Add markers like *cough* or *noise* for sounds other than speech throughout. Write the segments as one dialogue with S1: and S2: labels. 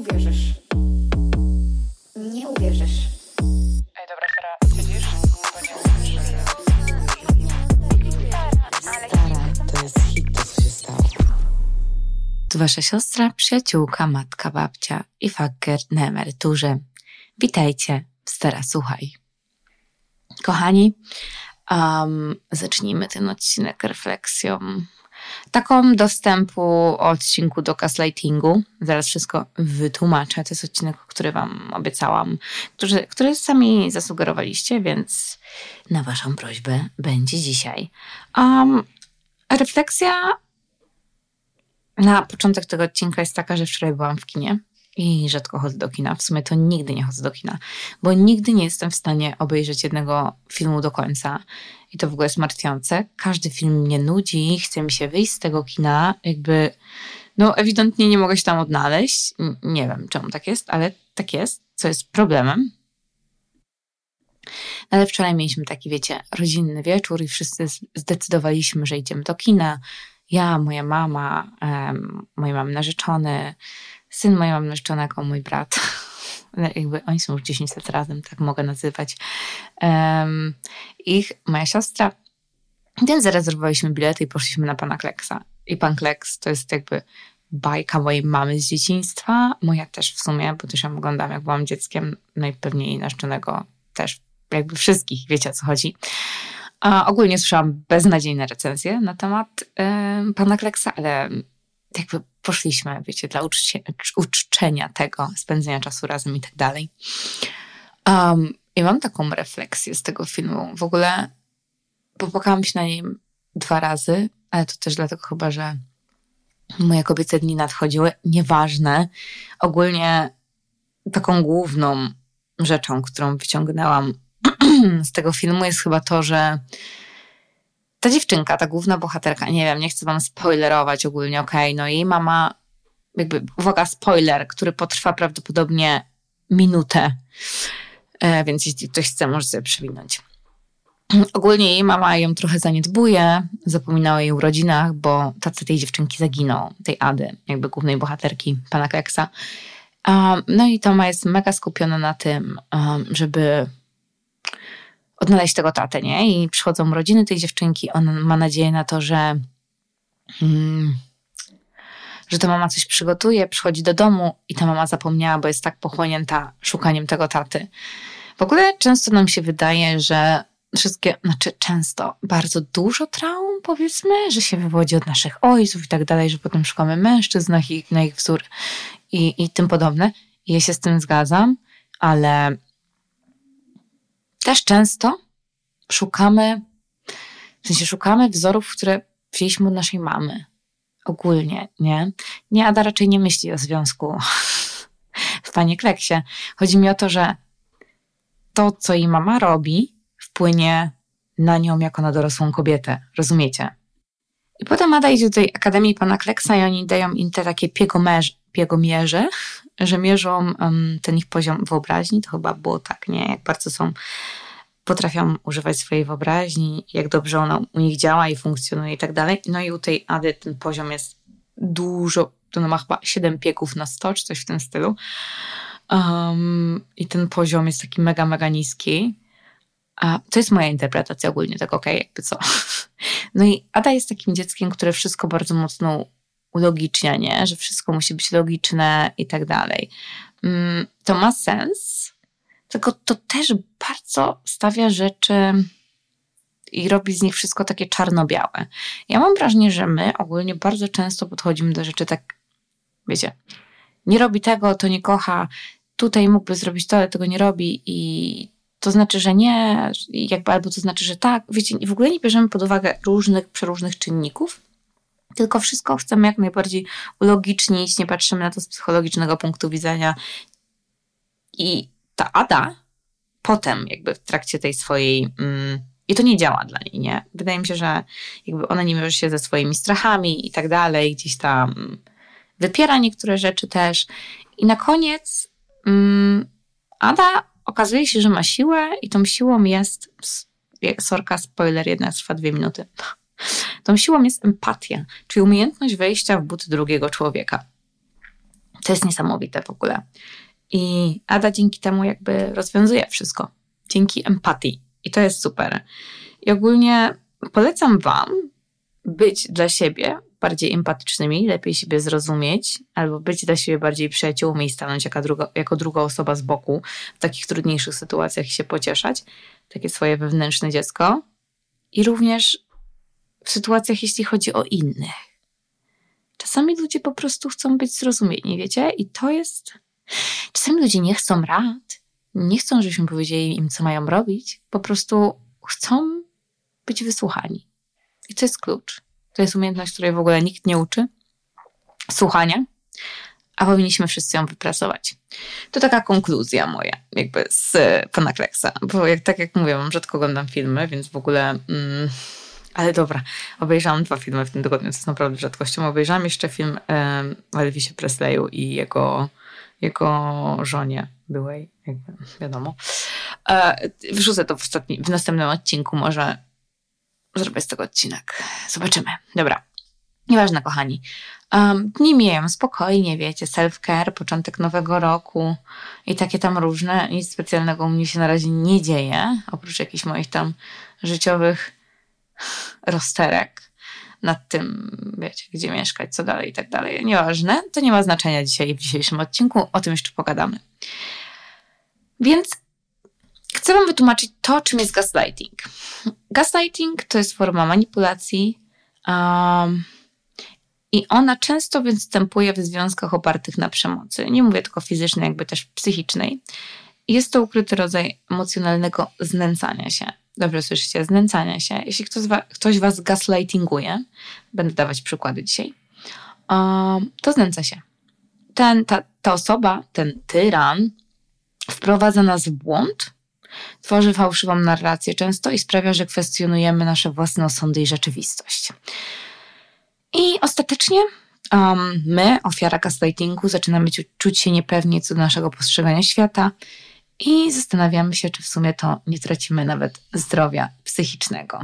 S1: uwierzysz. Nie uwierzysz.
S2: Ej, dobra, Sara, siedzisz? Bo nie
S3: Stara, to jest hit, to co się stało.
S4: To wasza siostra, przyjaciółka, matka, babcia i faker na emeryturze. Witajcie Stara Słuchaj. Kochani, um, zacznijmy ten odcinek refleksją. Taką dostępu odcinku do gaslightingu. Zaraz wszystko wytłumaczę. To jest odcinek, który wam obiecałam, który, który sami zasugerowaliście, więc na waszą prośbę będzie dzisiaj. Um, refleksja na początek tego odcinka jest taka, że wczoraj byłam w kinie i rzadko chodzę do kina. W sumie to nigdy nie chodzę do kina, bo nigdy nie jestem w stanie obejrzeć jednego filmu do końca. I to w ogóle jest martwiące. Każdy film mnie nudzi, chce mi się wyjść z tego kina, jakby, no ewidentnie nie mogę się tam odnaleźć. Nie wiem czemu tak jest, ale tak jest, co jest problemem. No Ale wczoraj mieliśmy taki, wiecie, rodzinny wieczór i wszyscy zdecydowaliśmy, że idziemy do kina. Ja, moja mama, um, moja mam narzeczony, syn mojej mamy narzeczonego, mój brat. *laughs* Jakby oni są już 10 lat razem, tak mogę nazywać. Um, ich, moja siostra. Więc zarezerwowaliśmy bilety i poszliśmy na pana Kleksa. I pan Kleks to jest jakby bajka mojej mamy z dzieciństwa. Moja też w sumie, bo też ją oglądam jak byłam dzieckiem. Najpewniej narzeczonego też. Jakby wszystkich, wiecie o co chodzi. A ogólnie słyszałam beznadziejne recenzje na temat em, pana Kleksa, ale jakby poszliśmy, wiecie, dla uczcie, uczczenia tego, spędzenia czasu razem i tak dalej. Um, I mam taką refleksję z tego filmu. W ogóle popłakałam się na nim dwa razy, ale to też dlatego chyba, że moje kobiece dni nadchodziły. Nieważne. Ogólnie taką główną rzeczą, którą wyciągnęłam *clears throat* z tego filmu jest chyba to, że ta dziewczynka, ta główna bohaterka, nie wiem, nie chcę wam spoilerować ogólnie, okej, no jej mama, jakby, uwaga, spoiler, który potrwa prawdopodobnie minutę, e, więc jeśli ktoś chce, może sobie przewinąć. Ogólnie jej mama ją trochę zaniedbuje, zapominała o jej urodzinach, bo tacy tej dziewczynki zaginął, tej Ady, jakby głównej bohaterki pana Kleksa. Um, no i Toma jest mega skupiona na tym, um, żeby odnaleźć tego tatę, nie? I przychodzą urodziny tej dziewczynki, on ma nadzieję na to, że mm, że ta mama coś przygotuje, przychodzi do domu i ta mama zapomniała, bo jest tak pochłonięta szukaniem tego taty. W ogóle często nam się wydaje, że wszystkie, znaczy często, bardzo dużo traum, powiedzmy, że się wywodzi od naszych ojców i tak dalej, że potem szukamy mężczyzn na ich, na ich wzór i, i tym podobne. I ja się z tym zgadzam, ale też często szukamy, w sensie szukamy wzorów, które wzięliśmy od naszej mamy. Ogólnie, nie? Nie, Ada raczej nie myśli o związku *laughs* w Panie Kleksie. Chodzi mi o to, że to, co jej mama robi, wpłynie na nią jako na dorosłą kobietę. Rozumiecie? I potem Ada idzie do tej Akademii Pana Kleksa i oni dają im te takie piegomerz, piegomierze, że mierzą ten ich poziom wyobraźni. To chyba było tak, nie? Jak bardzo są, potrafią używać swojej wyobraźni, jak dobrze ona u nich działa i funkcjonuje i tak dalej. No i u tej Ady ten poziom jest dużo, to ona ma chyba 7 piegów na 100, czy coś w tym stylu. Um, I ten poziom jest taki mega, mega niski. A to jest moja interpretacja ogólnie, tak okej, okay, jakby co. *laughs* No i Ada jest takim dzieckiem, które wszystko bardzo mocno ulogicznia, nie? Że wszystko musi być logiczne i tak dalej. Mm, To ma sens, tylko to też bardzo stawia rzeczy i robi z nich wszystko takie czarno-białe. Ja mam wrażenie, że my ogólnie bardzo często podchodzimy do rzeczy tak, wiecie, nie robi tego, to nie kocha, tutaj mógłby zrobić to, ale tego nie robi i to znaczy, że nie, jakby, albo to znaczy, że tak. Wiecie, w ogóle nie bierzemy pod uwagę różnych, przeróżnych czynników, tylko wszystko chcemy jak najbardziej ulogicznić, nie patrzymy na to z psychologicznego punktu widzenia. I ta Ada potem, jakby w trakcie tej swojej. Mm, I to nie działa dla niej, nie? Wydaje mi się, że jakby ona nie mierzy się ze swoimi strachami i tak dalej, gdzieś tam wypiera niektóre rzeczy też. I na koniec mm, Ada okazuje się, że ma siłę i tą siłą jest. Sorka, spoiler, jedna trwa dwie minuty. Tą siłą jest empatia, czyli umiejętność wejścia w buty drugiego człowieka. To jest niesamowite w ogóle. I Ada dzięki temu jakby rozwiązuje wszystko. Dzięki empatii. I to jest super. I ogólnie polecam Wam być dla siebie bardziej empatycznymi, lepiej siebie zrozumieć, albo być dla siebie bardziej przyjaciółmi i stanąć jako druga, jako druga osoba z boku w takich trudniejszych sytuacjach i się pocieszać. Takie swoje wewnętrzne dziecko. I również w sytuacjach, jeśli chodzi o innych. Czasami ludzie po prostu chcą być zrozumieni, wiecie? I to jest. Czasami ludzie nie chcą rad, nie chcą, żebyśmy powiedzieli im, co mają robić, po prostu chcą być wysłuchani. I to jest klucz. To jest umiejętność, której w ogóle nikt nie uczy. Słuchania, a powinniśmy wszyscy ją wypracować. To taka konkluzja moja, jakby z pana Kleksa, bo jak, tak jak mówię, mam rzadko oglądam filmy, więc w ogóle... Mm, ale dobra, obejrzałam dwa filmy w tym tygodniu, co jest naprawdę rzadkością. Obejrzałam jeszcze film um, o Elvisie Presleyu i jego, jego żonie byłej, jakby wiadomo. E, wrzucę to w, ostatni, w następnym odcinku, może zrobię z tego odcinek. Zobaczymy. Dobra. Nieważne, kochani. Um, dni mijają spokojnie, wiecie, self-care, początek nowego roku i takie tam różne. Nic specjalnego u mnie się na razie nie dzieje, oprócz jakichś moich tam życiowych rozterek nad tym, wiecie, gdzie mieszkać, co dalej i tak dalej. Nieważne, to nie ma znaczenia dzisiaj w dzisiejszym odcinku, o tym jeszcze pogadamy. Więc chcę Wam wytłumaczyć to, czym jest gaslighting. Gaslighting to jest forma manipulacji um, i ona często występuje w związkach opartych na przemocy. Nie mówię tylko fizycznej, jakby też psychicznej. Jest to ukryty rodzaj emocjonalnego znęcania się. Dobrze słyszycie, znęcania się. Jeśli ktoś, wa ktoś was gaslightinguje, będę dawać przykłady dzisiaj, um, to znęca się. Ten, ta, ta osoba, ten tyran, wprowadza nas w błąd, tworzy fałszywą narrację często i sprawia, że kwestionujemy nasze własne osądy i rzeczywistość. I ostatecznie um, my, ofiara gaslightingu, zaczynamy czuć się niepewnie co do naszego postrzegania świata i zastanawiamy się, czy w sumie to nie tracimy nawet zdrowia psychicznego.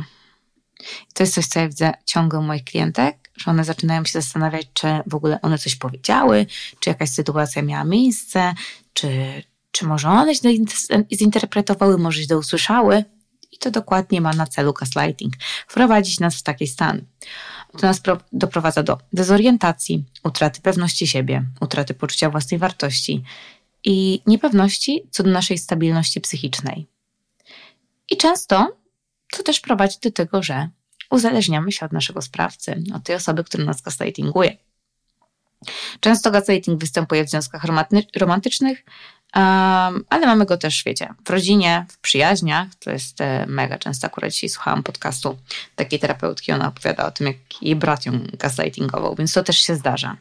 S4: To jest coś, co ja widzę ciągle u moich klientek, że one zaczynają się zastanawiać, czy w ogóle one coś powiedziały, czy jakaś sytuacja miała miejsce, czy, czy może one źle zinterpretowały, może źle usłyszały. I to dokładnie ma na celu gaslighting. Wprowadzić nas w taki stan. To nas doprowadza do dezorientacji, utraty pewności siebie, utraty poczucia własnej wartości i niepewności co do naszej stabilności psychicznej. I często to też prowadzi do tego, że uzależniamy się od naszego sprawcy, od tej osoby, która nas gaslightinguje. Często gaslighting występuje w związkach romantycznych, ale mamy go też, wiecie, w rodzinie, w przyjaźniach. To jest e, mega często. Akurat dzisiaj słuchałam podcastu takiej terapeutki, ona opowiada o tym, jak jej brat ją gaslightingował, więc to też się zdarza.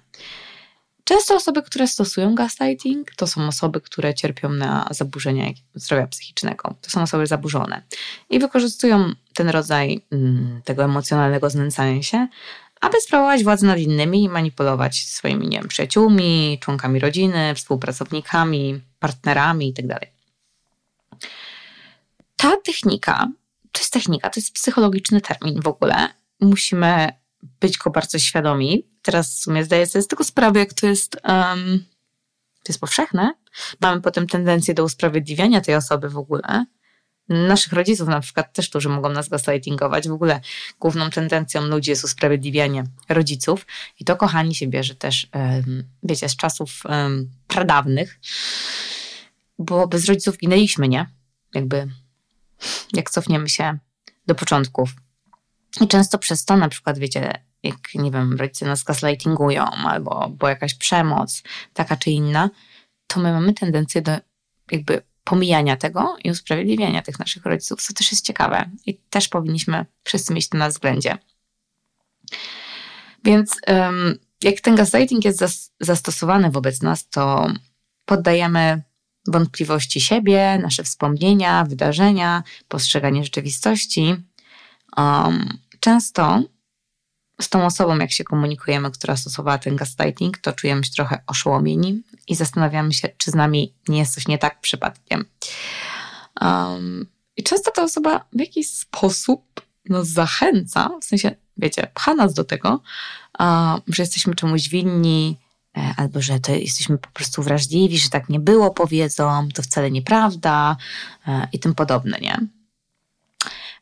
S4: Często osoby, które stosują gaslighting, to są osoby, które cierpią na zaburzenia zdrowia psychicznego. To są osoby zaburzone i wykorzystują ten rodzaj mm, tego emocjonalnego znęcania się, aby sprawować władzę nad innymi i manipulować swoimi nie wiem, przyjaciółmi, członkami rodziny, współpracownikami, partnerami itd. Tak Ta technika, to jest technika, to jest psychologiczny termin w ogóle. Musimy być go bardzo świadomi. Teraz w sumie zdaję sobie z tego sprawę, jak to jest, um, to jest powszechne. Mamy potem tendencję do usprawiedliwiania tej osoby w ogóle. Naszych rodziców na przykład też, którzy mogą nas gaslightingować. W ogóle główną tendencją ludzi jest usprawiedliwianie rodziców. I to, kochani, się bierze też, um, wiecie, z czasów um, pradawnych, bo bez rodziców ginęliśmy, nie? Jakby, jak cofniemy się do początków i często przez to na przykład, wiecie, jak, nie wiem, rodzice nas gaslightingują albo bo jakaś przemoc, taka czy inna, to my mamy tendencję do jakby pomijania tego i usprawiedliwiania tych naszych rodziców, co też jest ciekawe i też powinniśmy wszyscy mieć to na względzie. Więc um, jak ten gaslighting jest zas zastosowany wobec nas, to poddajemy wątpliwości siebie, nasze wspomnienia, wydarzenia, postrzeganie rzeczywistości. Um, często z tą osobą, jak się komunikujemy, która stosowała ten gaslighting, to czujemy się trochę oszołomieni i zastanawiamy się, czy z nami nie jest coś nie tak przypadkiem. Um, I często ta osoba w jakiś sposób nas zachęca, w sensie, wiecie, pcha nas do tego, um, że jesteśmy czemuś winni, e, albo że to jesteśmy po prostu wrażliwi, że tak nie było, powiedzą, to wcale nieprawda e, i tym podobne, nie?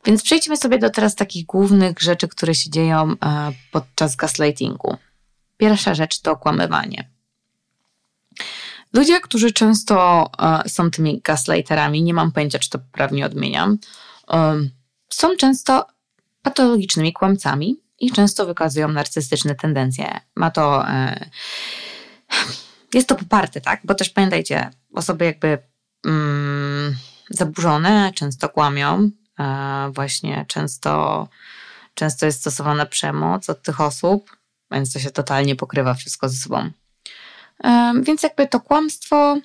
S4: Więc przejdźmy sobie do teraz takich głównych rzeczy, które się dzieją e, podczas gaslightingu. Pierwsza rzecz to okłamywanie. Ludzie, którzy często e, są tymi gaslighterami, nie mam pojęcia, czy to poprawnie odmieniam, e, są często patologicznymi kłamcami i często wykazują narcystyczne tendencje. Ma to. Jest to poparte, tak? Bo też pamiętajcie, osoby jakby mm, zaburzone często kłamią, właśnie często, często jest stosowana przemoc od tych osób, więc to się totalnie pokrywa wszystko ze sobą. E, więc jakby to kłamstwo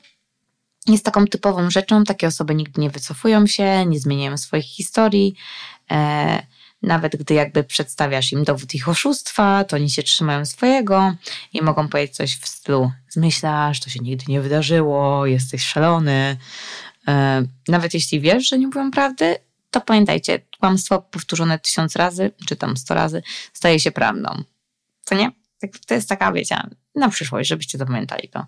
S4: jest taką typową rzeczą. Takie osoby nigdy nie wycofują się, nie zmieniają swoich historii. E, nawet gdy jakby przedstawiasz im dowód ich oszustwa, to oni się trzymają swojego i mogą powiedzieć coś w stylu zmyślasz, to się nigdy nie wydarzyło, jesteś szalony. E, nawet jeśli wiesz, że nie mówią prawdy, to pamiętajcie, kłamstwo powtórzone tysiąc razy, czy tam sto razy, staje się prawdą. Co nie? Tak, to jest taka, wiecie, na przyszłość, żebyście zapamiętali to.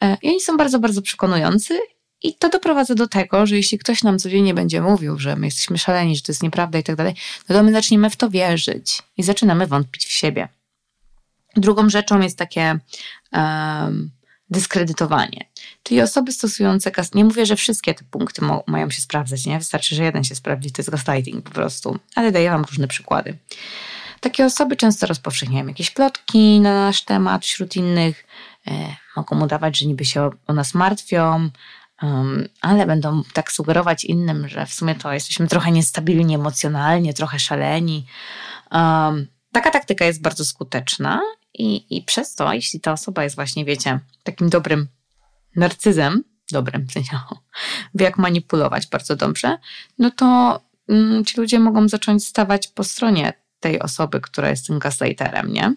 S4: E, I oni są bardzo, bardzo przekonujący i to doprowadza do tego, że jeśli ktoś nam codziennie będzie mówił, że my jesteśmy szaleni, że to jest nieprawda i tak dalej, no to my zaczniemy w to wierzyć i zaczynamy wątpić w siebie. Drugą rzeczą jest takie um, dyskredytowanie. Czyli osoby stosujące gas. Nie mówię, że wszystkie te punkty mo- mają się sprawdzać, nie? Wystarczy, że jeden się sprawdzi, to jest gaslighting po prostu, ale daję Wam różne przykłady. Takie osoby często rozpowszechniają jakieś plotki na nasz temat wśród innych, e, mogą udawać, że niby się o, o nas martwią, um, ale będą tak sugerować innym, że w sumie to jesteśmy trochę niestabilni emocjonalnie, trochę szaleni. Um, taka taktyka jest bardzo skuteczna i, i przez to, jeśli ta osoba jest właśnie, wiecie, takim dobrym narcyzem, dobrym w sensie, wie jak manipulować bardzo dobrze, no to mm, ci ludzie mogą zacząć stawać po stronie tej osoby, która jest tym gaslighterem, nie?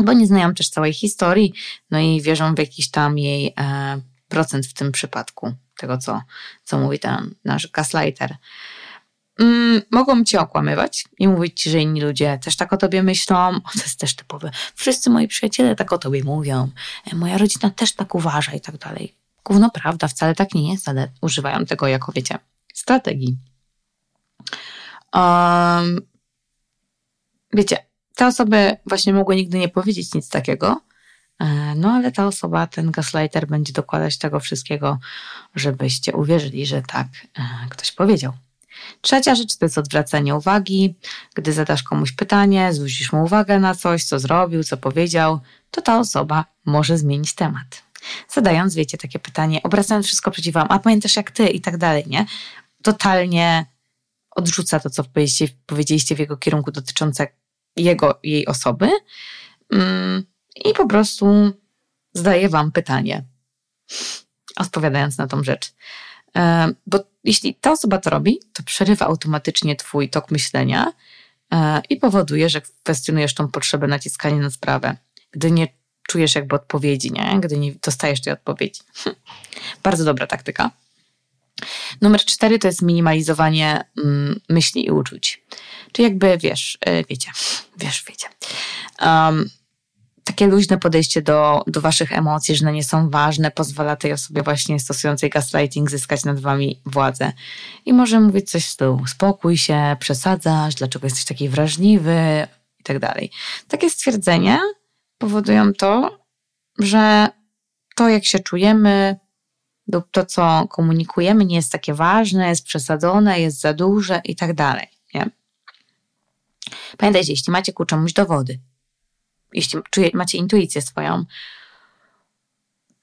S4: Bo nie znają też całej historii, no i wierzą w jakiś tam jej e, procent w tym przypadku, tego co, co mówi ten nasz gaslighter. Mm, mogą cię okłamywać i mówić ci, że inni ludzie też tak o tobie myślą. O, to jest też typowe. Wszyscy moi przyjaciele tak o tobie mówią. E, moja rodzina też tak uważa i tak dalej. Gówno prawda, wcale tak nie jest, ale używają tego jako, wiecie, strategii. Um, wiecie, te osoby właśnie mogły nigdy nie powiedzieć nic takiego, e, no ale ta osoba, ten gaslighter będzie dokładać tego wszystkiego, żebyście uwierzyli, że tak e, ktoś powiedział. Trzecia rzecz to jest odwracanie uwagi. Gdy zadasz komuś pytanie, zwrócisz mu uwagę na coś, co zrobił, co powiedział, to ta osoba może zmienić temat. Zadając, wiecie, takie pytanie, obracając wszystko przeciw wam, a pamiętasz jak ty i tak dalej, nie? Totalnie odrzuca to, co powiedzieliście, powiedzieliście w jego kierunku dotyczące jego, jej osoby mm, i po prostu zadaje wam pytanie, odpowiadając na tą rzecz. E, bo jeśli ta osoba to robi, to przerywa automatycznie twój tok myślenia e, i powoduje, że kwestionujesz tą potrzebę naciskania na sprawę, gdy nie czujesz jakby odpowiedzi, nie? gdy nie dostajesz tej odpowiedzi. *laughs* Bardzo dobra taktyka. Numer cztery to jest minimalizowanie mm, myśli i uczuć. Czy jakby wiesz, e, wiecie, *laughs* wiesz, wiecie. Um, takie luźne podejście do, do waszych emocji, że one nie są ważne, pozwala tej osobie właśnie stosującej gaslighting zyskać nad wami władzę. I może mówić coś w stylu spokój się, przesadzasz, dlaczego jesteś taki wrażliwy i tak dalej. Takie stwierdzenia powodują to, że to jak się czujemy lub to co komunikujemy nie jest takie ważne, jest przesadzone, jest za duże i tak dalej. Pamiętajcie, jeśli macie ku czemuś dowody, jeśli czuje, macie intuicję swoją,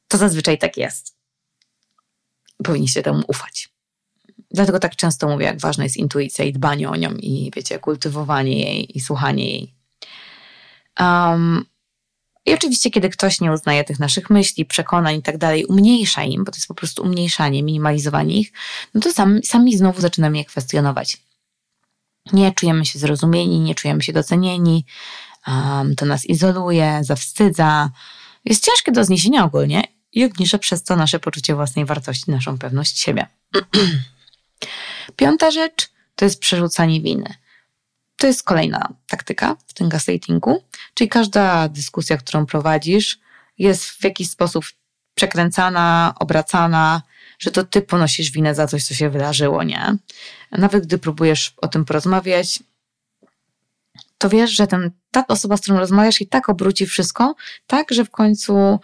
S4: to zazwyczaj tak jest. Powinniście temu ufać. Dlatego tak często mówię, jak ważna jest intuicja i dbanie o nią i wiecie, kultywowanie jej i słuchanie jej. Um, I oczywiście, kiedy ktoś nie uznaje tych naszych myśli, przekonań i tak dalej, umniejsza im, bo to jest po prostu umniejszanie, minimalizowanie ich, no to sami, sami znowu zaczynamy je kwestionować. Nie czujemy się zrozumieni, nie czujemy się docenieni, um, to nas izoluje, zawstydza. Jest ciężkie do zniesienia ogólnie i obniża przez to nasze poczucie własnej wartości, naszą pewność siebie. *clears throat* Piąta rzecz to jest przerzucanie winy. To jest kolejna taktyka w tym gaslightingu, czyli każda dyskusja, którą prowadzisz, jest w jakiś sposób przekręcana, obracana, że to ty ponosisz winę za coś, co się wydarzyło, nie? Nawet gdy próbujesz o tym porozmawiać, to wiesz, że ten, ta osoba, z którą rozmawiasz, i tak obróci wszystko, tak, że w końcu,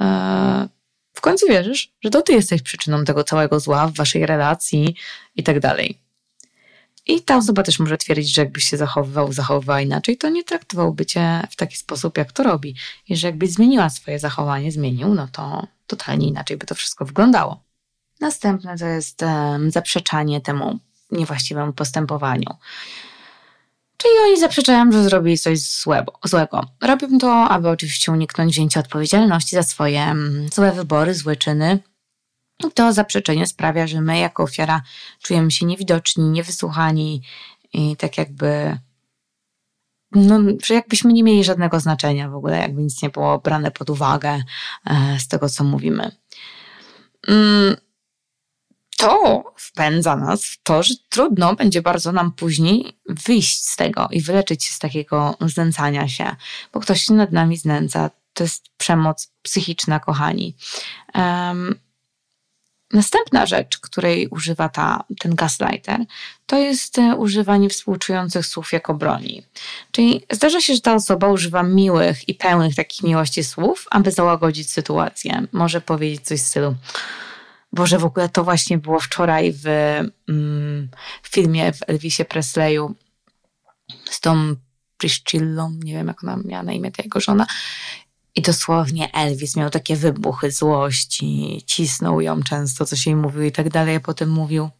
S4: e, w końcu wierzysz, że to ty jesteś przyczyną tego całego zła w waszej relacji i tak dalej. I ta osoba też może twierdzić, że jakbyś się zachowywał, zachowywała inaczej, to nie traktowałby cię w taki sposób, jak to robi. I że jakbyś zmieniła swoje zachowanie, zmienił, no to totalnie inaczej by to wszystko wyglądało. Następne to jest zaprzeczanie temu niewłaściwemu postępowaniu. Czyli oni zaprzeczają, że zrobili coś złego. złego. Robią to, aby oczywiście uniknąć wzięcia odpowiedzialności za swoje um, złe wybory, złe czyny. To zaprzeczenie sprawia, że my jako ofiara czujemy się niewidoczni, niewysłuchani i tak jakby no, jakbyśmy nie mieli żadnego znaczenia w ogóle, jakby nic nie było brane pod uwagę e, z tego, co mówimy. Mm, to wpędza nas w to, że trudno będzie bardzo nam później wyjść z tego i wyleczyć się z takiego znęcania się, bo ktoś się nad nami znęca. To jest przemoc psychiczna, kochani. Um, Następna rzecz, której używa ta, ten gaslighter, to jest e, używanie współczujących słów jako broni. Czyli zdarza się, że ta osoba używa miłych i pełnych takich miłości słów, aby załagodzić sytuację. Może powiedzieć coś w stylu Boże, w ogóle to właśnie było wczoraj w, mm, w filmie w Elvisie Presleyu z tą Priscillą, nie wiem jak ona miała na imię ta jego żona. I dosłownie Elvis miał takie wybuchy złości, cisnął ją często, coś jej mówił i tak dalej, a potem mówił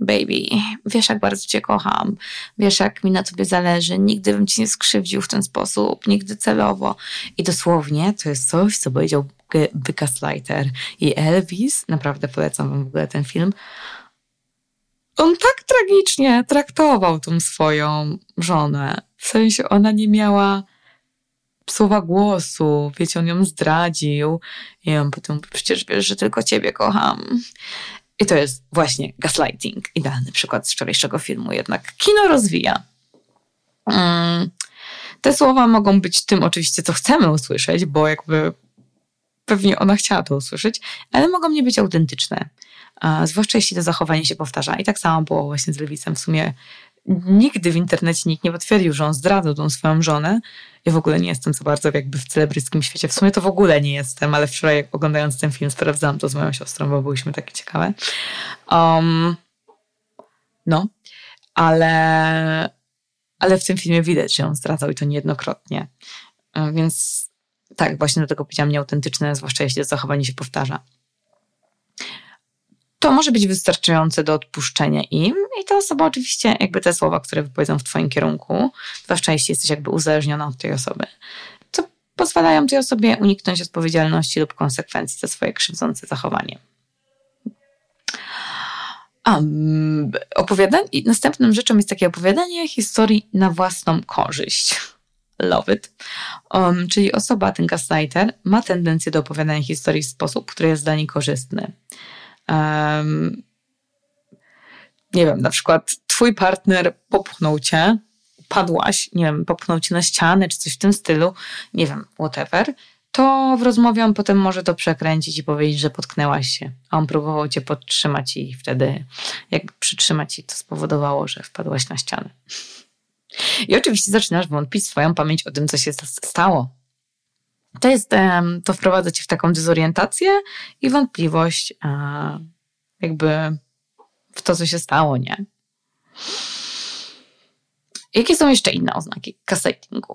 S4: baby, wiesz jak bardzo cię kocham, wiesz jak mi na tobie zależy, nigdy bym ci nie skrzywdził w ten sposób, nigdy celowo. I dosłownie to jest coś, co powiedział Gaslighter i Elvis, naprawdę polecam wam w ogóle ten film, on tak tragicznie traktował tą swoją żonę. W sensie ona nie miała słowa głosu, wiecie, on ją zdradził i on potem przecież wiesz, że tylko ciebie kocham. I to jest właśnie gaslighting, idealny przykład z wczorajszego filmu, jednak kino rozwija. Mm. Te słowa mogą być tym oczywiście, co chcemy usłyszeć, bo jakby pewnie ona chciała to usłyszeć, ale mogą nie być autentyczne. zwłaszcza jeśli to zachowanie się powtarza. I tak samo było właśnie z Lewisem. W sumie nigdy w internecie nikt nie potwierdził, że on zdradzał tą swoją żonę. Ja w ogóle nie jestem za bardzo jakby w celebryckim świecie. W sumie to w ogóle nie jestem, ale wczoraj oglądając ten film sprawdzałam to z moją siostrą, bo byliśmy takie ciekawe. Um, no, ale, ale w tym filmie widać, że on zdradzał i to niejednokrotnie. E, więc tak, właśnie dlatego powiedziałam nieautentyczne, zwłaszcza jeśli zachowanie się powtarza to może być wystarczające do odpuszczenia im i ta osoba oczywiście jakby te słowa, które wypowiedzą w twoim kierunku, zwłaszcza jeśli jesteś jakby uzależniona od tej osoby, to pozwalają tej osobie uniknąć odpowiedzialności lub konsekwencji za swoje krzywdzące zachowanie. Um, opowiadanie, następną rzeczą jest takie opowiadanie historii na własną korzyść. Love it. Um, czyli osoba, ten gaslighter, ma tendencję do opowiadania historii w sposób, który jest dla niej korzystny um, nie wiem, na przykład twój partner popchnął cię, padłaś, nie wiem, popchnął cię na ścianę, czy coś w tym stylu, nie wiem, whatever, to w rozmowie on potem może to przekręcić i powiedzieć, że potknęłaś się, a on próbował cię podtrzymać i wtedy jakby przytrzymać i to spowodowało, że wpadłaś na ścianę. I oczywiście zaczynasz wątpić swoją pamięć o tym, co się stało. To jest, to wprowadza cię w taką dezorientację i wątpliwość jakby w to, co się stało, nie? Jakie są jeszcze inne oznaki gaslightingu?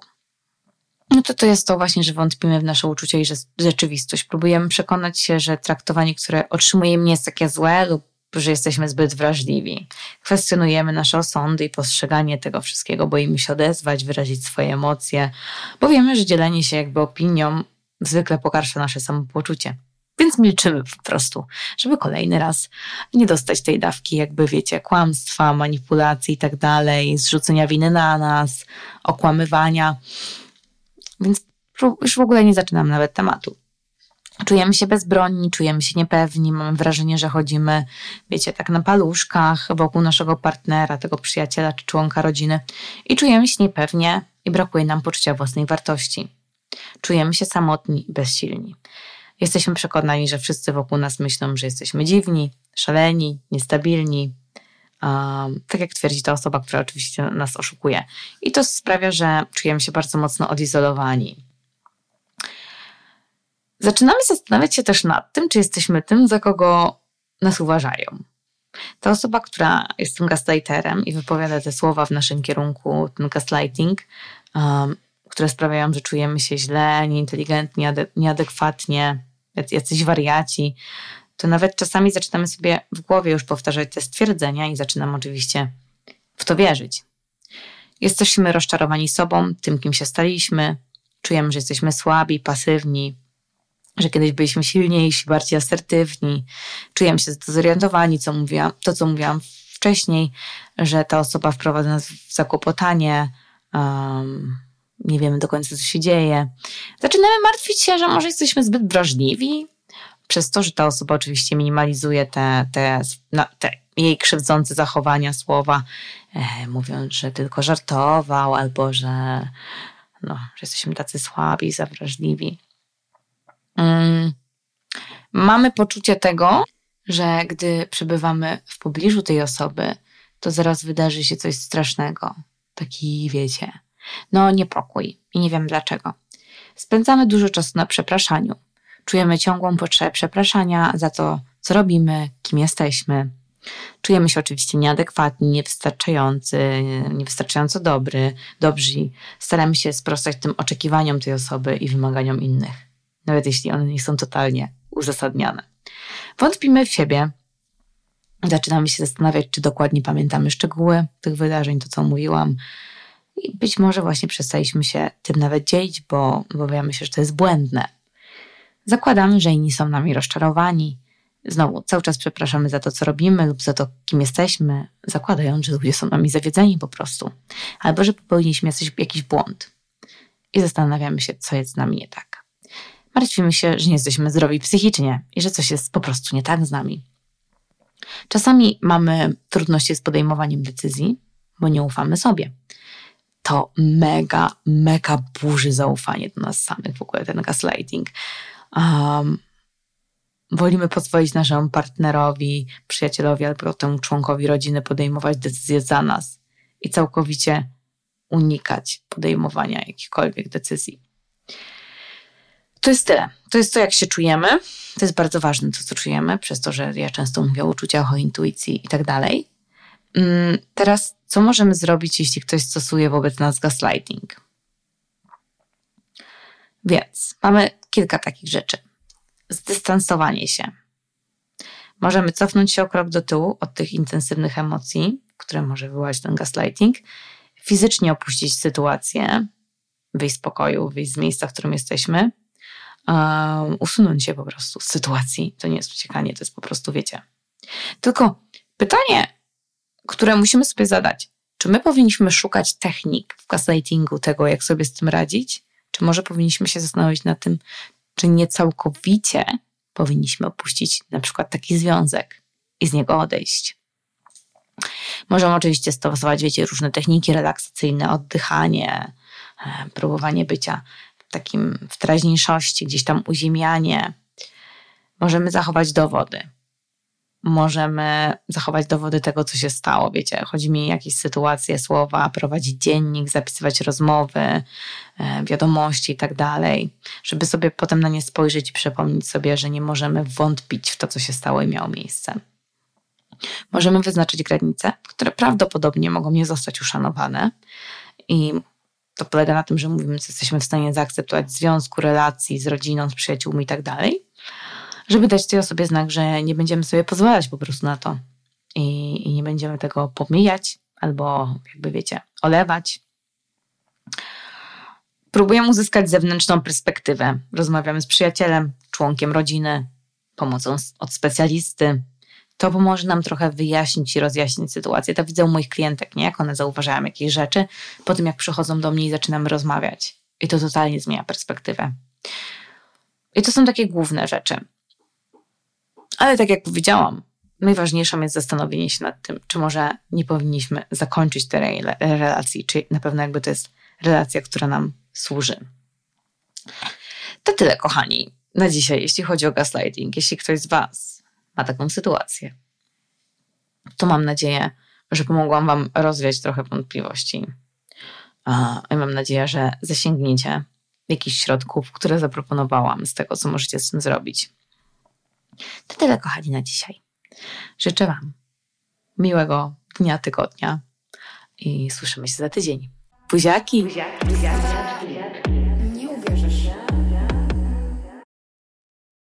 S4: No to to jest to właśnie, że wątpimy w nasze uczucia i rzeczywistość. Próbujemy przekonać się, że traktowanie, które otrzymujemy nie jest takie złe lub że jesteśmy zbyt wrażliwi. Kwestionujemy nasze osądy i postrzeganie tego wszystkiego, boimy się odezwać, wyrazić swoje emocje, bo wiemy, że dzielenie się jakby opinią zwykle pogarsza nasze samopoczucie. Więc milczymy po prostu, żeby kolejny raz nie dostać tej dawki, jakby wiecie, kłamstwa, manipulacji i tak dalej, zrzucenia winy na nas, okłamywania. Więc już w ogóle nie zaczynam nawet tematu. Czujemy się bezbronni, czujemy się niepewni, mamy wrażenie, że chodzimy, wiecie, tak na paluszkach wokół naszego partnera, tego przyjaciela czy członka rodziny i czujemy się niepewnie i brakuje nam poczucia własnej wartości. Czujemy się samotni i bezsilni. Jesteśmy przekonani, że wszyscy wokół nas myślą, że jesteśmy dziwni, szaleni, niestabilni. Um, tak jak twierdzi ta osoba, która oczywiście nas oszukuje. I to sprawia, że czujemy się bardzo mocno odizolowani. Zaczynamy zastanawiać się też nad tym, czy jesteśmy tym, za kogo nas uważają. Ta osoba, która jest tym gaslighterem i wypowiada te słowa w naszym kierunku, ten gaslighting, um, które sprawiają, że czujemy się źle, nieinteligentnie, nieadekwatnie, jacyś wariaci, to nawet czasami zaczynamy sobie w głowie już powtarzać te stwierdzenia i zaczynam oczywiście w to wierzyć. Jesteśmy rozczarowani sobą, tym, kim się staliśmy, czujemy, że jesteśmy słabi, pasywni, że kiedyś byliśmy silniejsi, bardziej asertywni, czujemy się zdezorientowani, co mówiłam, to co mówiłam wcześniej, że ta osoba wprowadza nas w zakłopotanie, um, nie wiemy do końca, co się dzieje. Zaczynamy martwić się, że może jesteśmy zbyt wrażliwi, przez to, że ta osoba oczywiście minimalizuje te, te, te jej krzywdzące zachowania, słowa, e, mówiąc, że tylko żartował, albo że, no, że jesteśmy tacy słabi, zawrażliwi. Mm. Mamy poczucie tego, że gdy przebywamy w pobliżu tej osoby, to zaraz wydarzy się coś strasznego. Taki, wiecie, no niepokój i nie wiem dlaczego. Spędzamy dużo czasu na przepraszaniu. Czujemy ciągłą potrzebę przepraszania za to, co robimy, kim jesteśmy. Czujemy się oczywiście nieadekwatni, niewystarczający, niewystarczająco dobry, dobrzy. Staramy się sprostać tym oczekiwaniom tej osoby i wymaganiom innych nawet jeśli one nie są totalnie uzasadniane. Wątpimy w siebie, zaczynamy się zastanawiać, czy dokładnie pamiętamy szczegóły tych wydarzeń, to co mówiłam. I być może właśnie przestaliśmy się tym nawet dzielić, bo obawiamy się, że to jest błędne. Zakładamy, że inni są nami rozczarowani. Znowu, cały czas przepraszamy za to, co robimy lub za to, kim jesteśmy, zakładając, że ludzie są nami zawiedzeni po prostu. Albo że popełniliśmy jakiś błąd. I zastanawiamy się, co jest z nami nie tak martwimy się, że nie jesteśmy zdrowi psychicznie i że coś jest po prostu nie tak z nami. Czasami mamy trudności z podejmowaniem decyzji, bo nie ufamy sobie. To mega, mega burzy zaufanie do nas samych, w ogóle ten gaslighting. Um, wolimy pozwolić naszemu partnerowi, przyjacielowi albo temu członkowi rodziny podejmować decyzje za nas i całkowicie unikać podejmowania jakichkolwiek decyzji. To jest tyle. To jest to, jak się czujemy. To jest bardzo ważne, to, co czujemy, przez to, że ja często mówię o uczuciach, o intuicji i tak dalej. Mm, teraz, co możemy zrobić, jeśli ktoś stosuje wobec nas gaslighting? Więc mamy kilka takich rzeczy. Zdystansowanie się. Możemy cofnąć się o krok do tyłu od tych intensywnych emocji, które może wywołać ten gaslighting, fizycznie opuścić sytuację, wyjść z pokoju, wyjść z miejsca, w którym jesteśmy, um, usunąć się po prostu z sytuacji. To nie jest uciekanie, to jest po prostu, wiecie. Tylko pytanie, które musimy sobie zadać, czy my powinniśmy szukać technik w gaslightingu tego, jak sobie z tym radzić, czy może powinniśmy się zastanowić nad tym, czy nie całkowicie powinniśmy opuścić na przykład taki związek i z niego odejść. Możemy oczywiście stosować, wiecie, różne techniki relaksacyjne, oddychanie, e, próbowanie bycia takim w teraźniejszości, gdzieś tam uziemianie. Możemy zachować dowody. Możemy zachować dowody tego, co się stało. Wiecie, chodzi mi o jakieś sytuacje, słowa, prowadzić dziennik, zapisywać rozmowy, e, wiadomości i tak dalej, żeby sobie potem na nie spojrzeć i przypomnieć sobie, że nie możemy wątpić w to, co się stało i miało miejsce. Możemy wyznaczyć granice, które prawdopodobnie mogą nie zostać uszanowane i to polega na tym, że mówimy, co jesteśmy w stanie zaakceptować w związku, relacji z rodziną, z przyjaciółmi i tak dalej, żeby dać tej osobie znak, że nie będziemy sobie pozwalać po prostu na to i, i nie będziemy tego pomijać albo, jakby wiecie, olewać. Próbujemy uzyskać zewnętrzną perspektywę. Rozmawiamy z przyjacielem, członkiem rodziny, pomocą od specjalisty, to pomoże nam trochę wyjaśnić i rozjaśnić sytuację. To widzę u moich klientek, nie? Jak one zauważają jakieś rzeczy, po tym jak przychodzą do mnie i zaczynamy rozmawiać. I to totalnie zmienia perspektywę. I to są takie główne rzeczy. Ale tak jak powiedziałam, najważniejszą jest zastanowienie się nad tym, czy może nie powinniśmy zakończyć tej relacji, czy na pewno jakby to jest relacja, która nam służy. To tyle, kochani, na dzisiaj, jeśli chodzi o gaslighting. Jeśli ktoś z Was ma taką sytuację, to mam nadzieję, że pomogłam Wam rozwiać trochę wątpliwości. I mam nadzieję, że zasięgniecie jakichś środków, które zaproponowałam z tego, co możecie z tym zrobić. To tyle, kochani, na dzisiaj. Życzę Wam miłego dnia, tygodnia i słyszymy się za tydzień.
S1: Buziaki! Buziaki, buziaki.